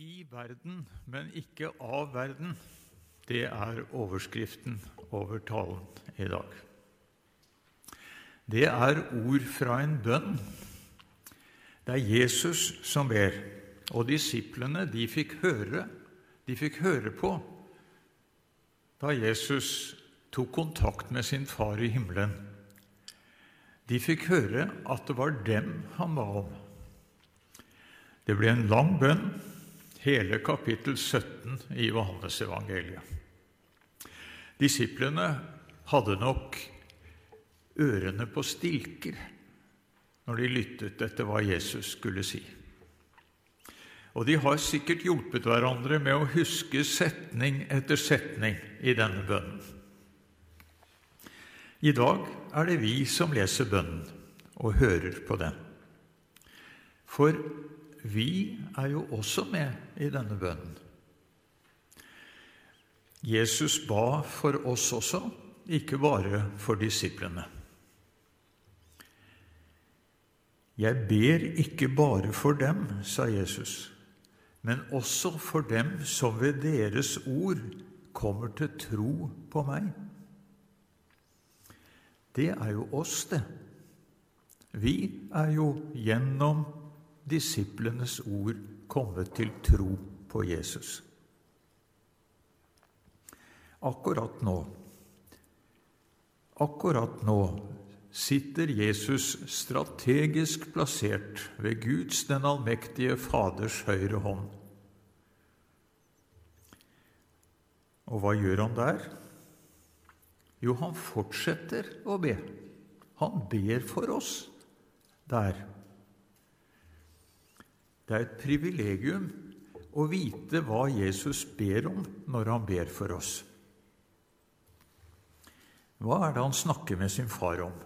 I verden, men ikke av verden. Det er overskriften over talen i dag. Det er ord fra en bønn. Det er Jesus som ber, og disiplene de fikk høre, de fikk høre på da Jesus tok kontakt med sin far i himmelen. De fikk høre at det var dem han ba om. Det ble en lang bønn, hele kapittel 17 i Johannesevangeliet. Disiplene hadde nok ørene på stilker når de lyttet etter hva Jesus skulle si. Og de har sikkert hjulpet hverandre med å huske setning etter setning i denne bønnen. I dag er det vi som leser bønnen og hører på den. For vi er jo også med i denne bønnen. Jesus ba for oss også, ikke bare for disiplene. Jeg ber ikke bare for dem, sa Jesus, men også for dem som ved deres ord kommer til tro på meg. Det er jo oss, det. Vi er jo gjennom disiplenes ord kommet til tro på Jesus. Akkurat nå, akkurat nå sitter Jesus strategisk plassert ved Guds, den allmektige Faders høyre hånd. Og hva gjør han der? Jo, han fortsetter å be. Han ber for oss der. Det er et privilegium å vite hva Jesus ber om når han ber for oss. Hva er det han snakker med sin far om?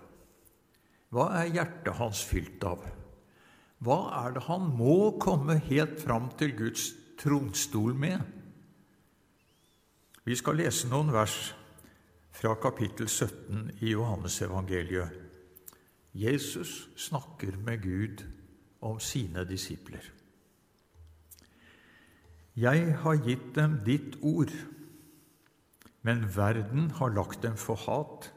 Hva er hjertet hans fylt av? Hva er det han må komme helt fram til Guds tronstol med? Vi skal lese noen vers fra kapittel 17 i Johannesevangeliet. Jesus snakker med Gud om sine disipler. Jeg har gitt dem ditt ord men verden har lagt dem for hat,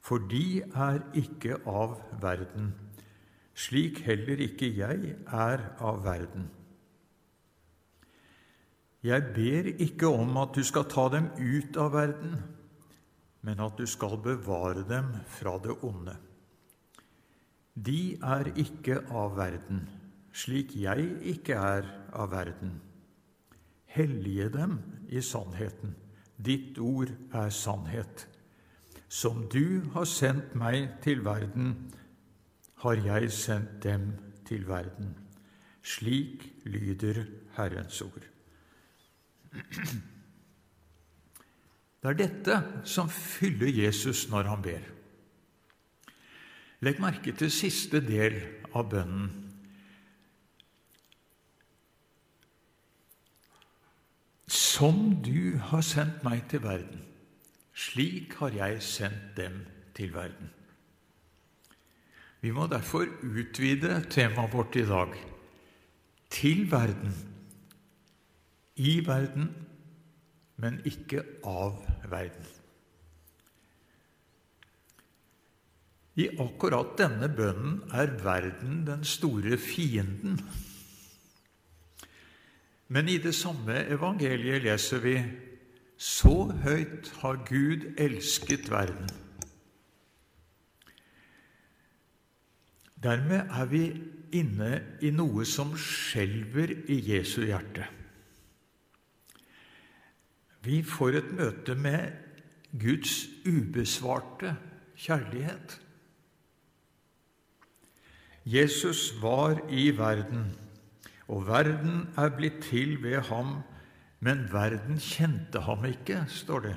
for de er ikke av verden, slik heller ikke jeg er av verden. Jeg ber ikke om at du skal ta dem ut av verden, men at du skal bevare dem fra det onde. De er ikke av verden, slik jeg ikke er av verden. Hellige dem i sannheten. Ditt ord er sannhet. Som du har sendt meg til verden, har jeg sendt dem til verden. Slik lyder Herrens ord. Det er dette som fyller Jesus når han ber. Legg merke til siste del av bønnen. Som du har sendt meg til verden, slik har jeg sendt dem til verden. Vi må derfor utvide temaet vårt i dag til verden, i verden, men ikke av verden. I akkurat denne bønnen er verden den store fienden men i det samme evangeliet leser vi så høyt har Gud elsket verden. Dermed er vi inne i noe som skjelver i Jesu hjerte. Vi får et møte med Guds ubesvarte kjærlighet. Jesus var i verden og verden er blitt til ved ham, men verden kjente ham ikke, står det.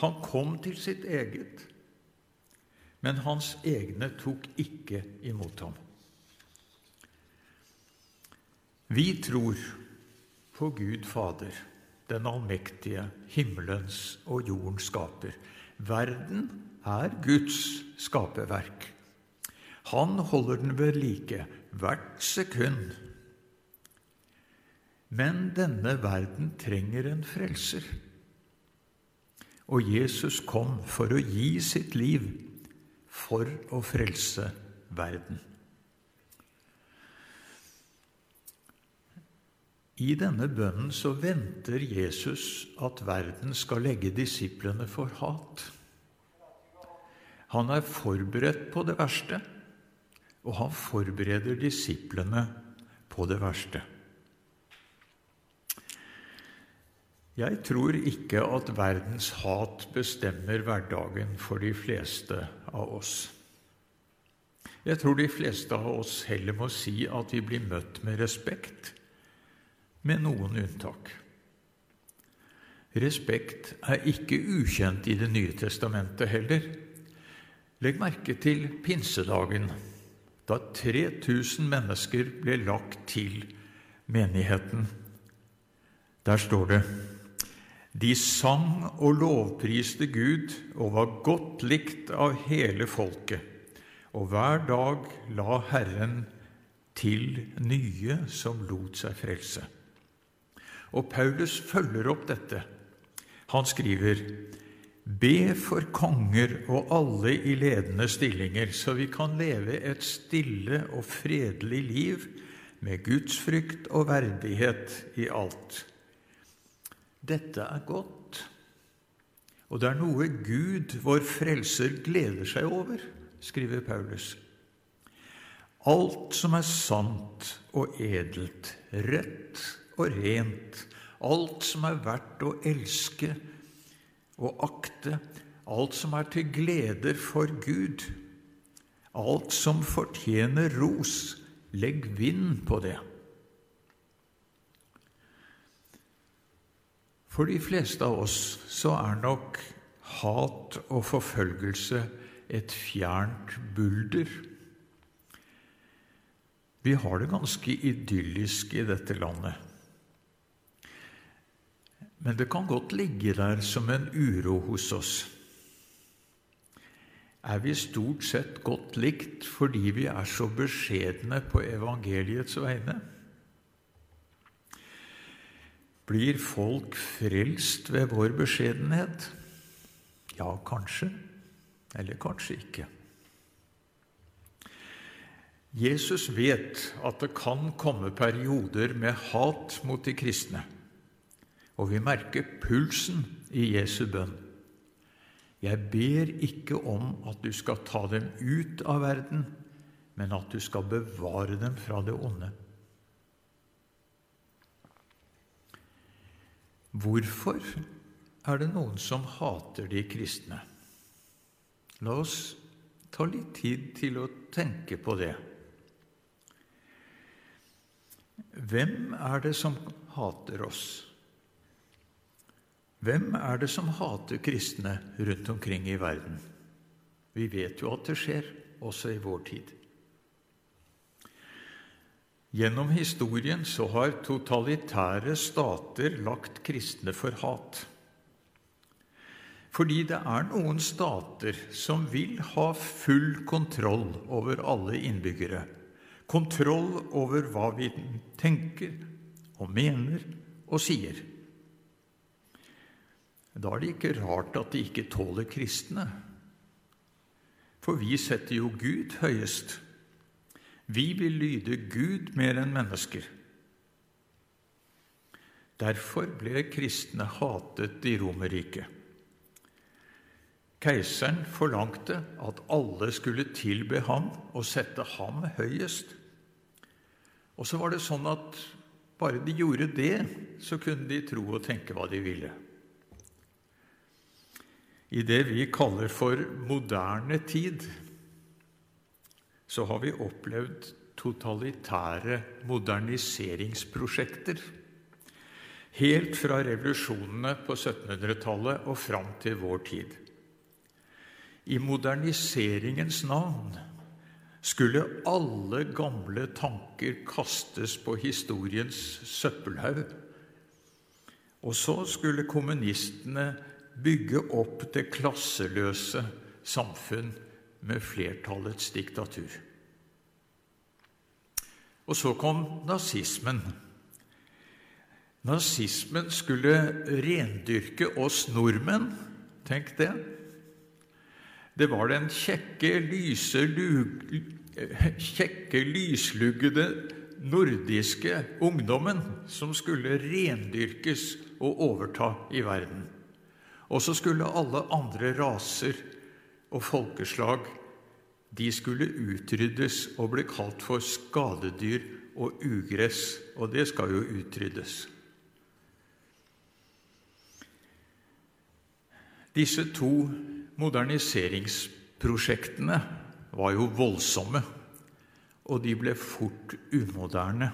Han kom til sitt eget, men hans egne tok ikke imot ham. Vi tror på Gud Fader, den allmektige, himmelens og jordens skaper. Verden er Guds skaperverk. Han holder den ved like hvert sekund Men denne verden trenger en frelser. Og Jesus kom for å gi sitt liv for å frelse verden. I denne bønnen så venter Jesus at verden skal legge disiplene for hat. Han er forberedt på det verste, og han forbereder disiplene på det verste. Jeg tror ikke at verdens hat bestemmer hverdagen for de fleste av oss. Jeg tror de fleste av oss heller må si at vi blir møtt med respekt, med noen unntak. Respekt er ikke ukjent i Det nye testamentet heller. Legg merke til pinsedagen, da 3000 mennesker ble lagt til menigheten. Der står det de sang og lovpriste Gud og var godt likt av hele folket, og hver dag la Herren til nye som lot seg frelse. Og Paulus følger opp dette. Han skriver Be for konger og alle i ledende stillinger, så vi kan leve et stille og fredelig liv med gudsfrykt og verdighet i alt. Dette er godt, og det er noe Gud, vår Frelser, gleder seg over, skriver Paulus. Alt som er sant og edelt, rett og rent, alt som er verdt å elske og akte, alt som er til gleder for Gud, alt som fortjener ros, legg vind på det. For de fleste av oss så er nok hat og forfølgelse et fjernt bulder. Vi har det ganske idyllisk i dette landet. Men det kan godt ligge der som en uro hos oss. Er vi stort sett godt likt fordi vi er så beskjedne på evangeliets vegne? Blir folk frelst ved vår beskjedenhet? Ja, kanskje. Eller kanskje ikke. Jesus vet at det kan komme perioder med hat mot de kristne og vi merker pulsen i Jesu bønn. Jeg ber ikke om at du skal ta dem ut av verden, men at du skal bevare dem fra det onde. Hvorfor er det noen som hater de kristne? La oss ta litt tid til å tenke på det. Hvem er det som hater oss? Hvem er det som hater kristne rundt omkring i verden? Vi vet jo at det skjer, også i vår tid. Gjennom historien så har totalitære stater lagt kristne for hat. Fordi det er noen stater som vil ha full kontroll over alle innbyggere. Kontroll over hva vi tenker og mener og sier. Da er det ikke rart at de ikke tåler kristne. For vi setter jo Gud høyest. Vi vil lyde Gud mer enn mennesker. Derfor ble kristne hatet i Romerriket. Keiseren forlangte at alle skulle tilbe ham og sette ham høyest. Og så var det sånn at bare de gjorde det, så kunne de tro og tenke hva de ville. I det vi kaller for moderne tid, så har vi opplevd totalitære moderniseringsprosjekter. Helt fra revolusjonene på 1700-tallet og fram til vår tid. I moderniseringens navn skulle alle gamle tanker kastes på historiens søppelhaug. Og så skulle kommunistene bygge opp det klasseløse samfunn med flertallets diktatur. Og så kom nazismen. Nazismen skulle rendyrke oss nordmenn. Tenk det. Det var den kjekke, lyse, kjekke lysluggede nordiske ungdommen som skulle rendyrkes og overta i verden. Og så skulle alle andre raser og folkeslag de skulle utryddes og bli kalt for skadedyr og ugress, og det skal jo utryddes. Disse to moderniseringsprosjektene var jo voldsomme, og de ble fort umoderne.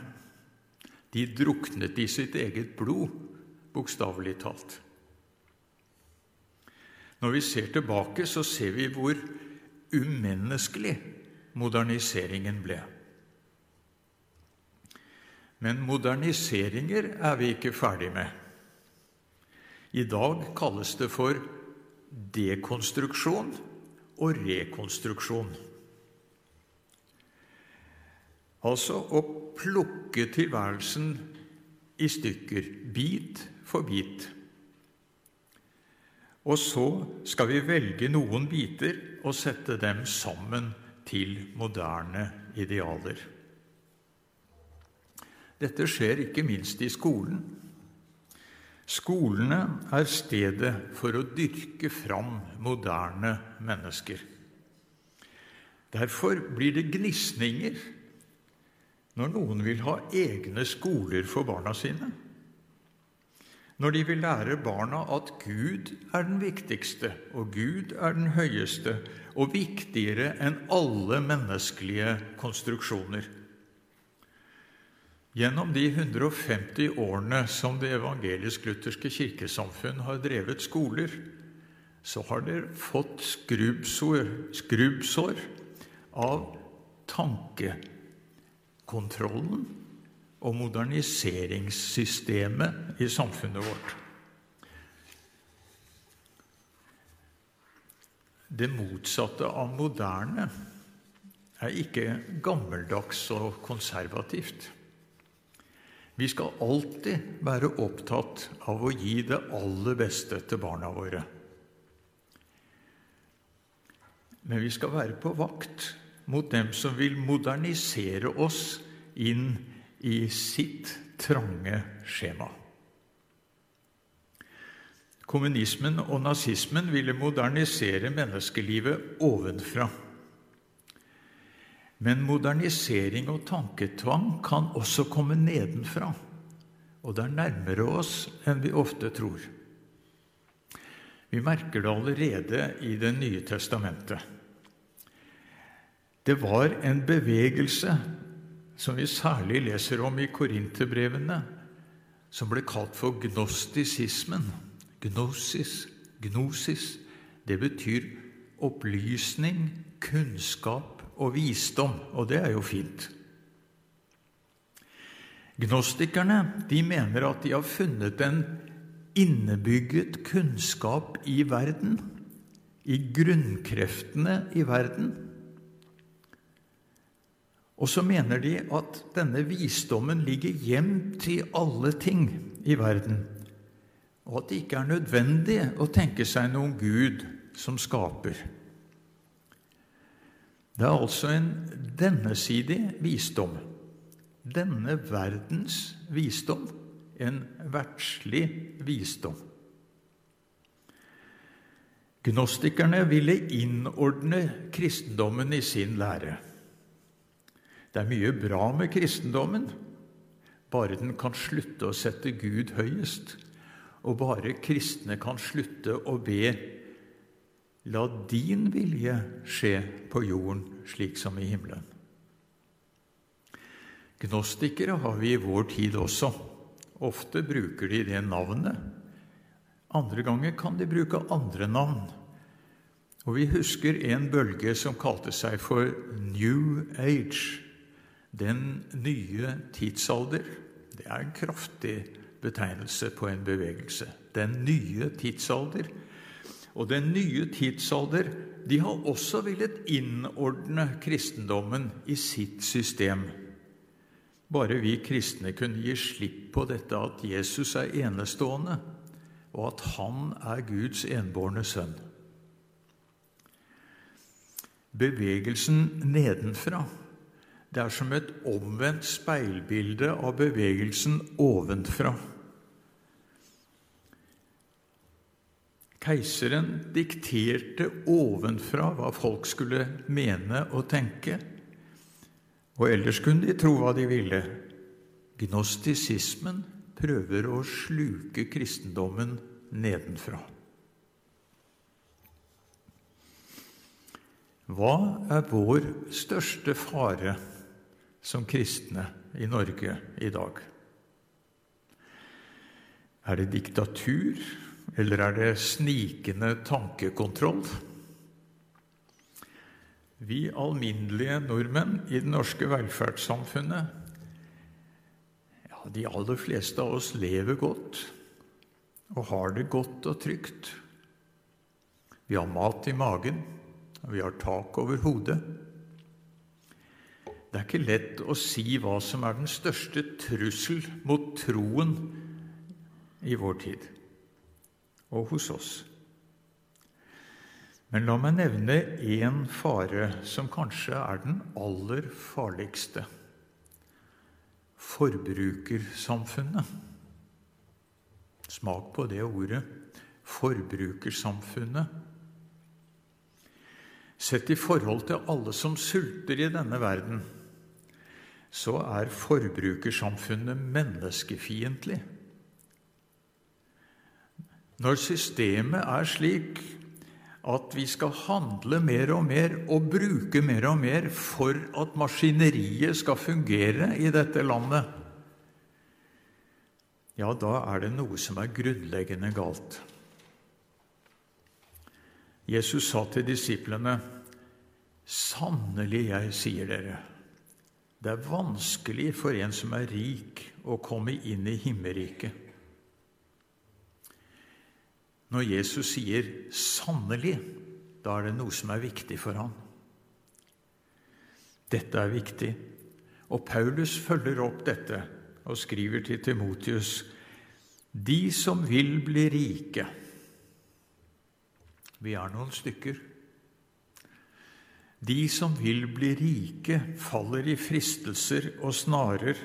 De druknet i sitt eget blod, bokstavelig talt. Når vi ser tilbake, så ser vi hvor umenneskelig moderniseringen ble. Men moderniseringer er vi ikke ferdig med. I dag kalles det for dekonstruksjon og rekonstruksjon. Altså å plukke tilværelsen i stykker, bit for bit. Og så skal vi velge noen biter og sette dem sammen til moderne idealer. Dette skjer ikke minst i skolen. Skolene er stedet for å dyrke fram moderne mennesker. Derfor blir det gnisninger når noen vil ha egne skoler for barna sine. Når de vil lære barna at Gud er den viktigste, og Gud er den høyeste, og viktigere enn alle menneskelige konstruksjoner. Gjennom de 150 årene som Det evangelisk-lutherske kirkesamfunn har drevet skoler, så har dere fått skrubbsår, skrubbsår av tankekontrollen og moderniseringssystemet i samfunnet vårt. Det motsatte av moderne er ikke gammeldags og konservativt. Vi skal alltid være opptatt av å gi det aller beste til barna våre. Men vi skal være på vakt mot dem som vil modernisere oss inn i sitt trange skjema. Kommunismen og nazismen ville modernisere menneskelivet ovenfra. Men modernisering og tanketvang kan også komme nedenfra, og det er nærmere oss enn vi ofte tror. Vi merker det allerede i Det nye testamentet. Det var en bevegelse som vi særlig leser om i korinterbrevene, som ble kalt for gnostisismen. Gnosis, gnosis, det betyr opplysning, kunnskap og visdom, og det er jo fint. Gnostikerne de mener at de har funnet en innebygget kunnskap i verden, i grunnkreftene i verden. Og så mener de at denne visdommen ligger gjemt i alle ting i verden, og at det ikke er nødvendig å tenke seg noen Gud som skaper. Det er altså en dennesidig visdom. Denne verdens visdom. En verdslig visdom. Gnostikerne ville innordne kristendommen i sin lære. Det er mye bra med kristendommen, bare den kan slutte å sette Gud høyest, og bare kristne kan slutte å be La din vilje skje på jorden slik som i himmelen. Gnostikere har vi i vår tid også. Ofte bruker de det navnet. Andre ganger kan de bruke andre navn. Og vi husker en bølge som kalte seg for New Age, den nye tidsalder. Det er en kraftig betegnelse på en bevegelse. Den nye tidsalder og den nye tidsalder de har også villet innordne kristendommen i sitt system. bare vi kristne kunne gi slipp på dette at Jesus er enestående, og at han er Guds enbårne sønn. Bevegelsen nedenfra det er som et omvendt speilbilde av bevegelsen ovenfra. Keiseren dikterte ovenfra hva folk skulle mene og tenke, og ellers kunne de tro hva de ville. Gnostisismen prøver å sluke kristendommen nedenfra. Hva er vår største fare som kristne i Norge i dag? Er det diktatur, eller er det snikende tankekontroll? Vi alminnelige nordmenn i det norske velferdssamfunnet ja, De aller fleste av oss lever godt og har det godt og trygt. Vi har mat i magen, og vi har tak over hodet. Det er ikke lett å si hva som er den største trussel mot troen i vår tid og hos oss. Men la meg nevne én fare som kanskje er den aller farligste forbrukersamfunnet. Smak på det ordet forbrukersamfunnet. Sett i forhold til alle som sulter i denne verden, så er forbrukersamfunnet menneskefiendtlig. Når systemet er slik at vi skal handle mer og mer og bruke mer og mer for at maskineriet skal fungere i dette landet, ja, da er det noe som er grunnleggende galt. Jesus sa til disiplene, 'Sannelig, jeg sier dere:" Det er vanskelig for en som er rik, å komme inn i himmelriket. Når Jesus sier 'sannelig', da er det noe som er viktig for ham. Dette er viktig, og Paulus følger opp dette og skriver til Timotius.: De som vil bli rike Vi er noen stykker. De som vil bli rike, faller i fristelser og snarer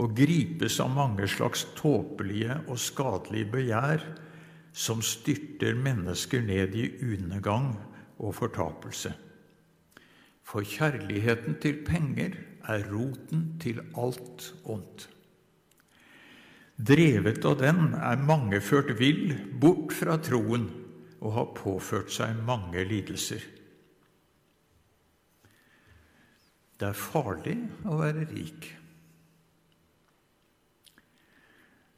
og gripes av mange slags tåpelige og skadelige begjær som styrter mennesker ned i unegang og fortapelse. For kjærligheten til penger er roten til alt ondt. Drevet av den er mange ført vill bort fra troen og har påført seg mange lidelser. Det er farlig å være rik.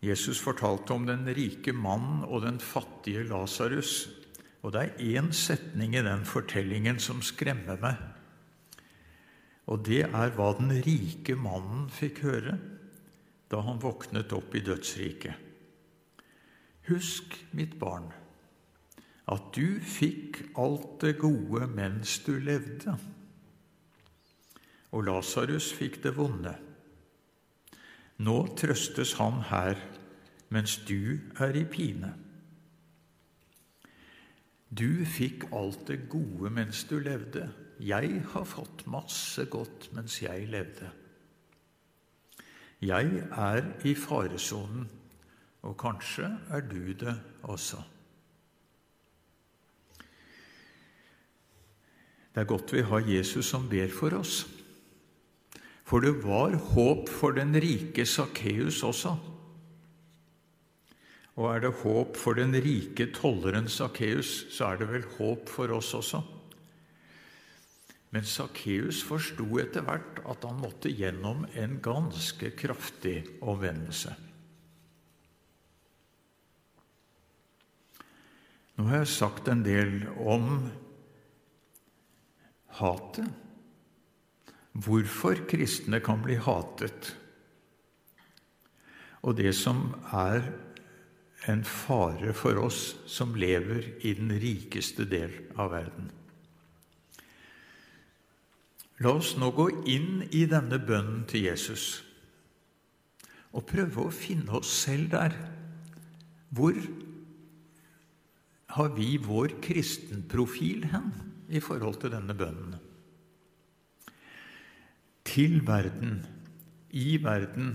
Jesus fortalte om den rike mannen og den fattige Lasarus. Og det er én setning i den fortellingen som skremmer meg. Og det er hva den rike mannen fikk høre da han våknet opp i dødsriket. Husk, mitt barn, at du fikk alt det gode mens du levde og Lasarus fikk det vonde. Nå trøstes han her, mens du er i pine. Du fikk alt det gode mens du levde. Jeg har fått masse godt mens jeg levde. Jeg er i faresonen, og kanskje er du det også. Det er godt vi har Jesus som ber for oss. For det var håp for den rike Sakkeus også. Og er det håp for den rike tolleren Sakkeus, så er det vel håp for oss også. Men Sakkeus forsto etter hvert at han måtte gjennom en ganske kraftig omvendelse. Nå har jeg sagt en del om hatet hvorfor kristne kan bli hatet, og det som er en fare for oss som lever i den rikeste del av verden. La oss nå gå inn i denne bønnen til Jesus og prøve å finne oss selv der. Hvor har vi vår kristenprofil hen i forhold til denne bønnen? Til verden, i verden,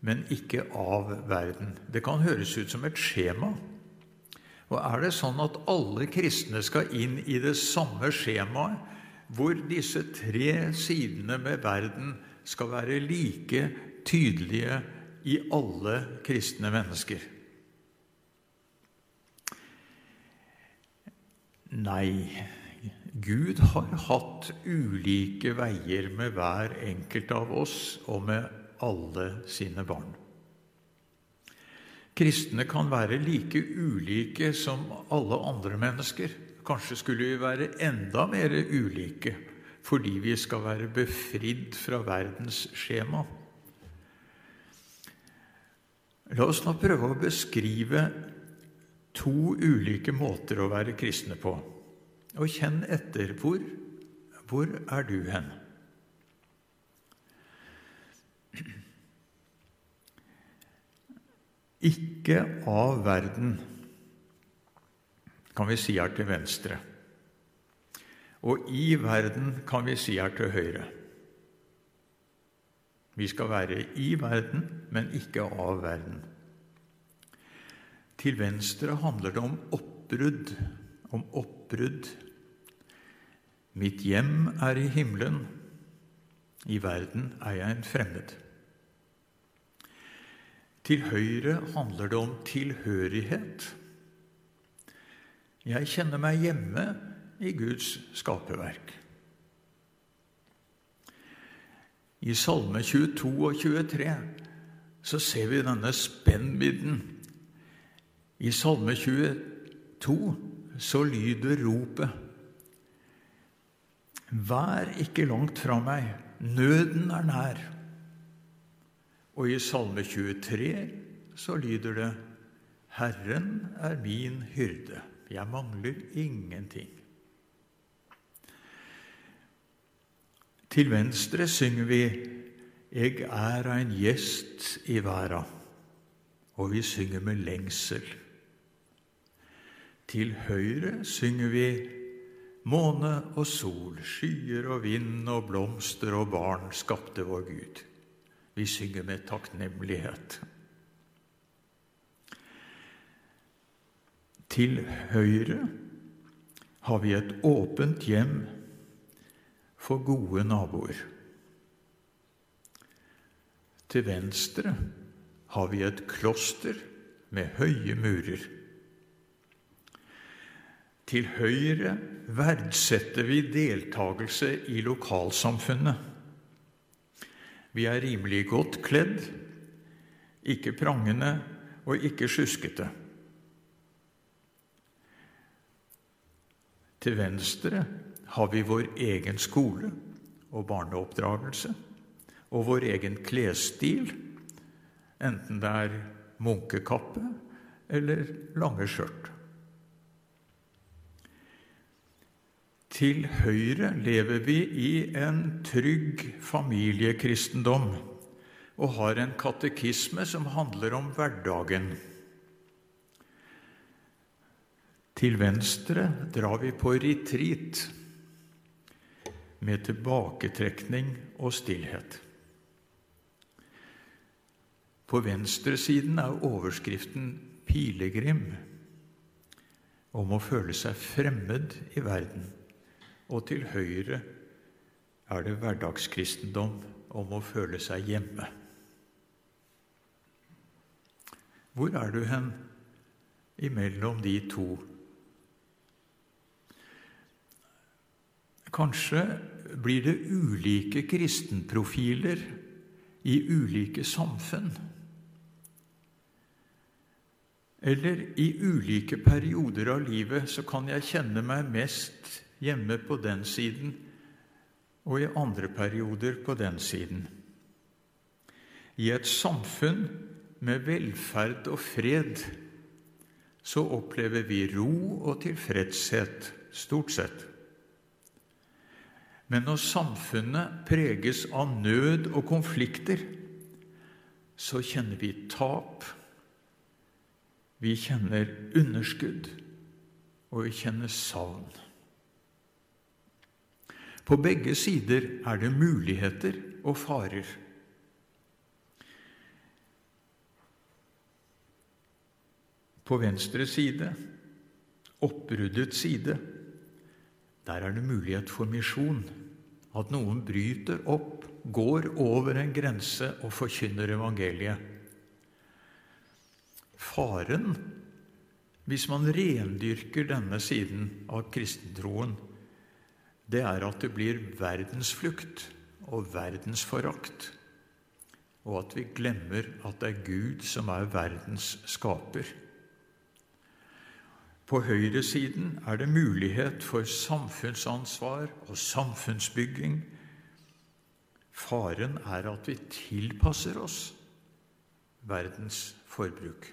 men ikke av verden. Det kan høres ut som et skjema. Og er det sånn at alle kristne skal inn i det samme skjemaet, hvor disse tre sidene med verden skal være like tydelige i alle kristne mennesker? Nei, Gud har hatt ulike veier med hver enkelt av oss og med alle sine barn. Kristne kan være like ulike som alle andre mennesker. Kanskje skulle vi være enda mer ulike fordi vi skal være befridd fra verdens skjema. La oss nå prøve å beskrive to ulike måter å være kristne på. Og kjenn etter hvor, hvor er du hen? Ikke av verden, kan vi si er til venstre. Og i verden kan vi si er til høyre. Vi skal være i verden, men ikke av verden. Til venstre handler det om oppbrudd, om oppbrudd. Mitt hjem er i himmelen, i verden er jeg en fremmed. Til høyre handler det om tilhørighet. Jeg kjenner meg hjemme i Guds skaperverk. I Salme 22 og 23 så ser vi denne spennvidden. I Salme 22 så lyder ropet Vær ikke langt fra meg, nøden er nær. Og i Salme 23 så lyder det Herren er min hyrde, jeg mangler ingenting. Til venstre synger vi Eg er ein gjest i verda, og vi synger med lengsel. Til høyre synger vi Måne og sol, skyer og vind og blomster og barn skapte vår Gud. Vi synger med takknemlighet. Til høyre har vi et åpent hjem for gode naboer. Til venstre har vi et kloster med høye murer. Til høyre verdsetter vi deltakelse i lokalsamfunnet. Vi er rimelig godt kledd, ikke prangende og ikke sjuskete. Til venstre har vi vår egen skole og barneoppdragelse og vår egen klesstil, enten det er munkekappe eller lange skjørt. Til høyre lever vi i en trygg familiekristendom og har en katekisme som handler om hverdagen. Til venstre drar vi på retreat med tilbaketrekning og stillhet. På venstresiden er overskriften 'Pilegrim', om å føle seg fremmed i verden. Og til høyre er det hverdagskristendom om å føle seg hjemme. Hvor er du hen imellom de to? Kanskje blir det ulike kristenprofiler i ulike samfunn. Eller i ulike perioder av livet så kan jeg kjenne meg mest hjemme på den siden, og i andre perioder på den siden. I et samfunn med velferd og fred så opplever vi ro og tilfredshet, stort sett. Men når samfunnet preges av nød og konflikter, så kjenner vi tap, vi kjenner underskudd, og vi kjenner savn. På begge sider er det muligheter og farer. På venstre side, oppbruddets side, der er det mulighet for misjon. At noen bryter opp, går over en grense og forkynner evangeliet. Faren hvis man rendyrker denne siden av kristentroen, det er at det blir verdensflukt og verdensforakt, og at vi glemmer at det er Gud som er verdens skaper. På høyresiden er det mulighet for samfunnsansvar og samfunnsbygging. Faren er at vi tilpasser oss verdens forbruk.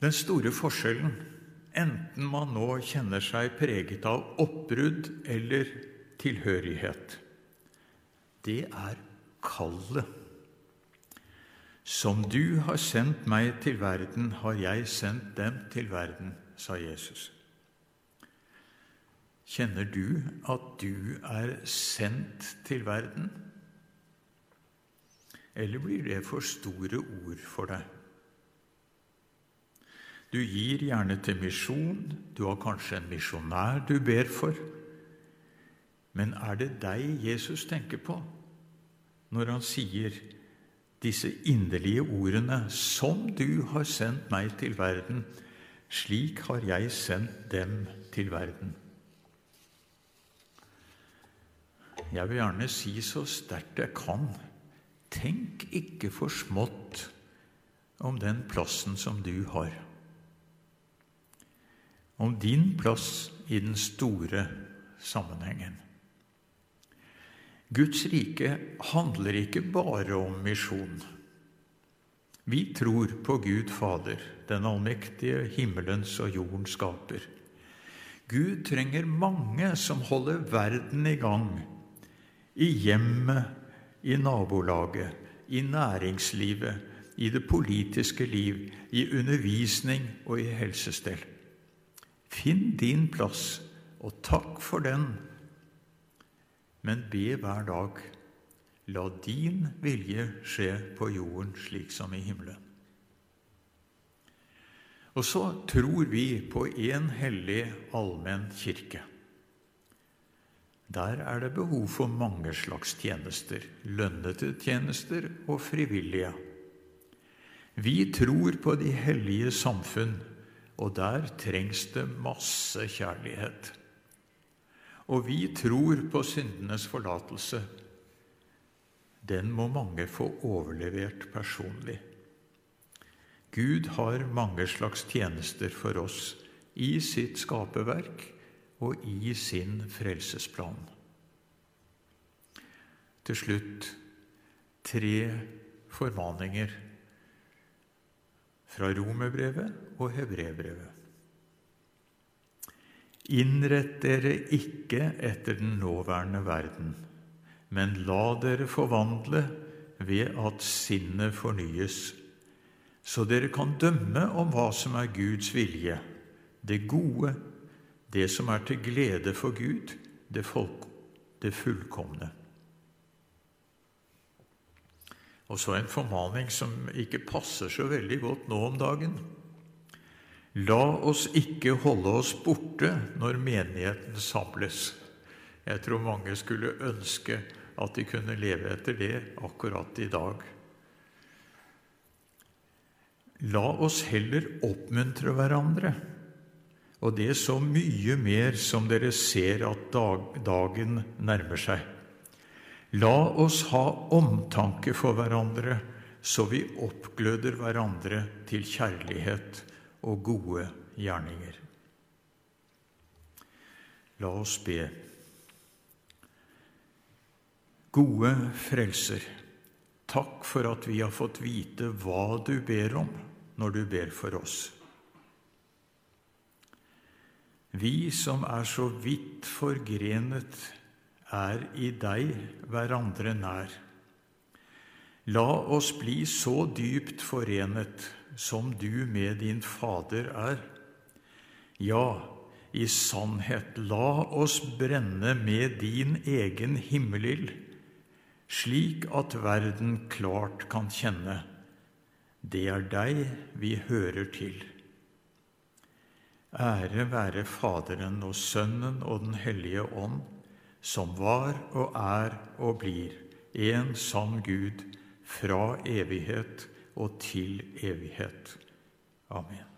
Den store forskjellen, enten man nå kjenner seg preget av oppbrudd eller tilhørighet, det er kallet. Som du har sendt meg til verden, har jeg sendt dem til verden, sa Jesus. Kjenner du at du er sendt til verden? Eller blir det for store ord for deg? Du gir gjerne til misjon, du har kanskje en misjonær du ber for. Men er det deg Jesus tenker på når han sier disse inderlige ordene 'Som du har sendt meg til verden, slik har jeg sendt dem til verden'. Jeg vil gjerne si så sterkt jeg kan tenk ikke for smått om den plassen som du har. Om din plass i den store sammenhengen. Guds rike handler ikke bare om misjon. Vi tror på Gud Fader, den allmektige himmelens og jordens skaper. Gud trenger mange som holder verden i gang. I hjemmet, i nabolaget, i næringslivet, i det politiske liv, i undervisning og i helsestell. Finn din plass, og takk for den men be hver dag La din vilje skje på jorden slik som i himmelen. Og så tror vi på én hellig, allmenn kirke. Der er det behov for mange slags tjenester, lønnede tjenester og frivillige. Vi tror på de hellige samfunn, og der trengs det masse kjærlighet. Og vi tror på syndenes forlatelse. Den må mange få overlevert personlig. Gud har mange slags tjenester for oss i sitt skaperverk og i sin frelsesplan. Til slutt tre formaninger fra romerbrevet og hebreerbrevet. Innrett dere ikke etter den nåværende verden, men la dere forvandle ved at sinnet fornyes, så dere kan dømme om hva som er Guds vilje, det gode, det som er til glede for Gud, det, folk, det fullkomne. Og så en formaning som ikke passer så veldig godt nå om dagen. La oss ikke holde oss borte når menigheten samles. Jeg tror mange skulle ønske at de kunne leve etter det akkurat i dag. La oss heller oppmuntre hverandre, og det er så mye mer som dere ser at dag, dagen nærmer seg. La oss ha omtanke for hverandre, så vi oppgløder hverandre til kjærlighet og gode gjerninger. La oss be. Gode Frelser, takk for at vi har fått vite hva du ber om når du ber for oss. Vi som er så vidt forgrenet, er i deg hverandre nær. La oss bli så dypt forenet som du med din Fader er. Ja, i sannhet, la oss brenne med din egen himmelild, slik at verden klart kan kjenne det er deg vi hører til. Ære være Faderen og Sønnen og Den hellige ånd, som var og er og blir en sann Gud fra evighet og til evighet. Amen.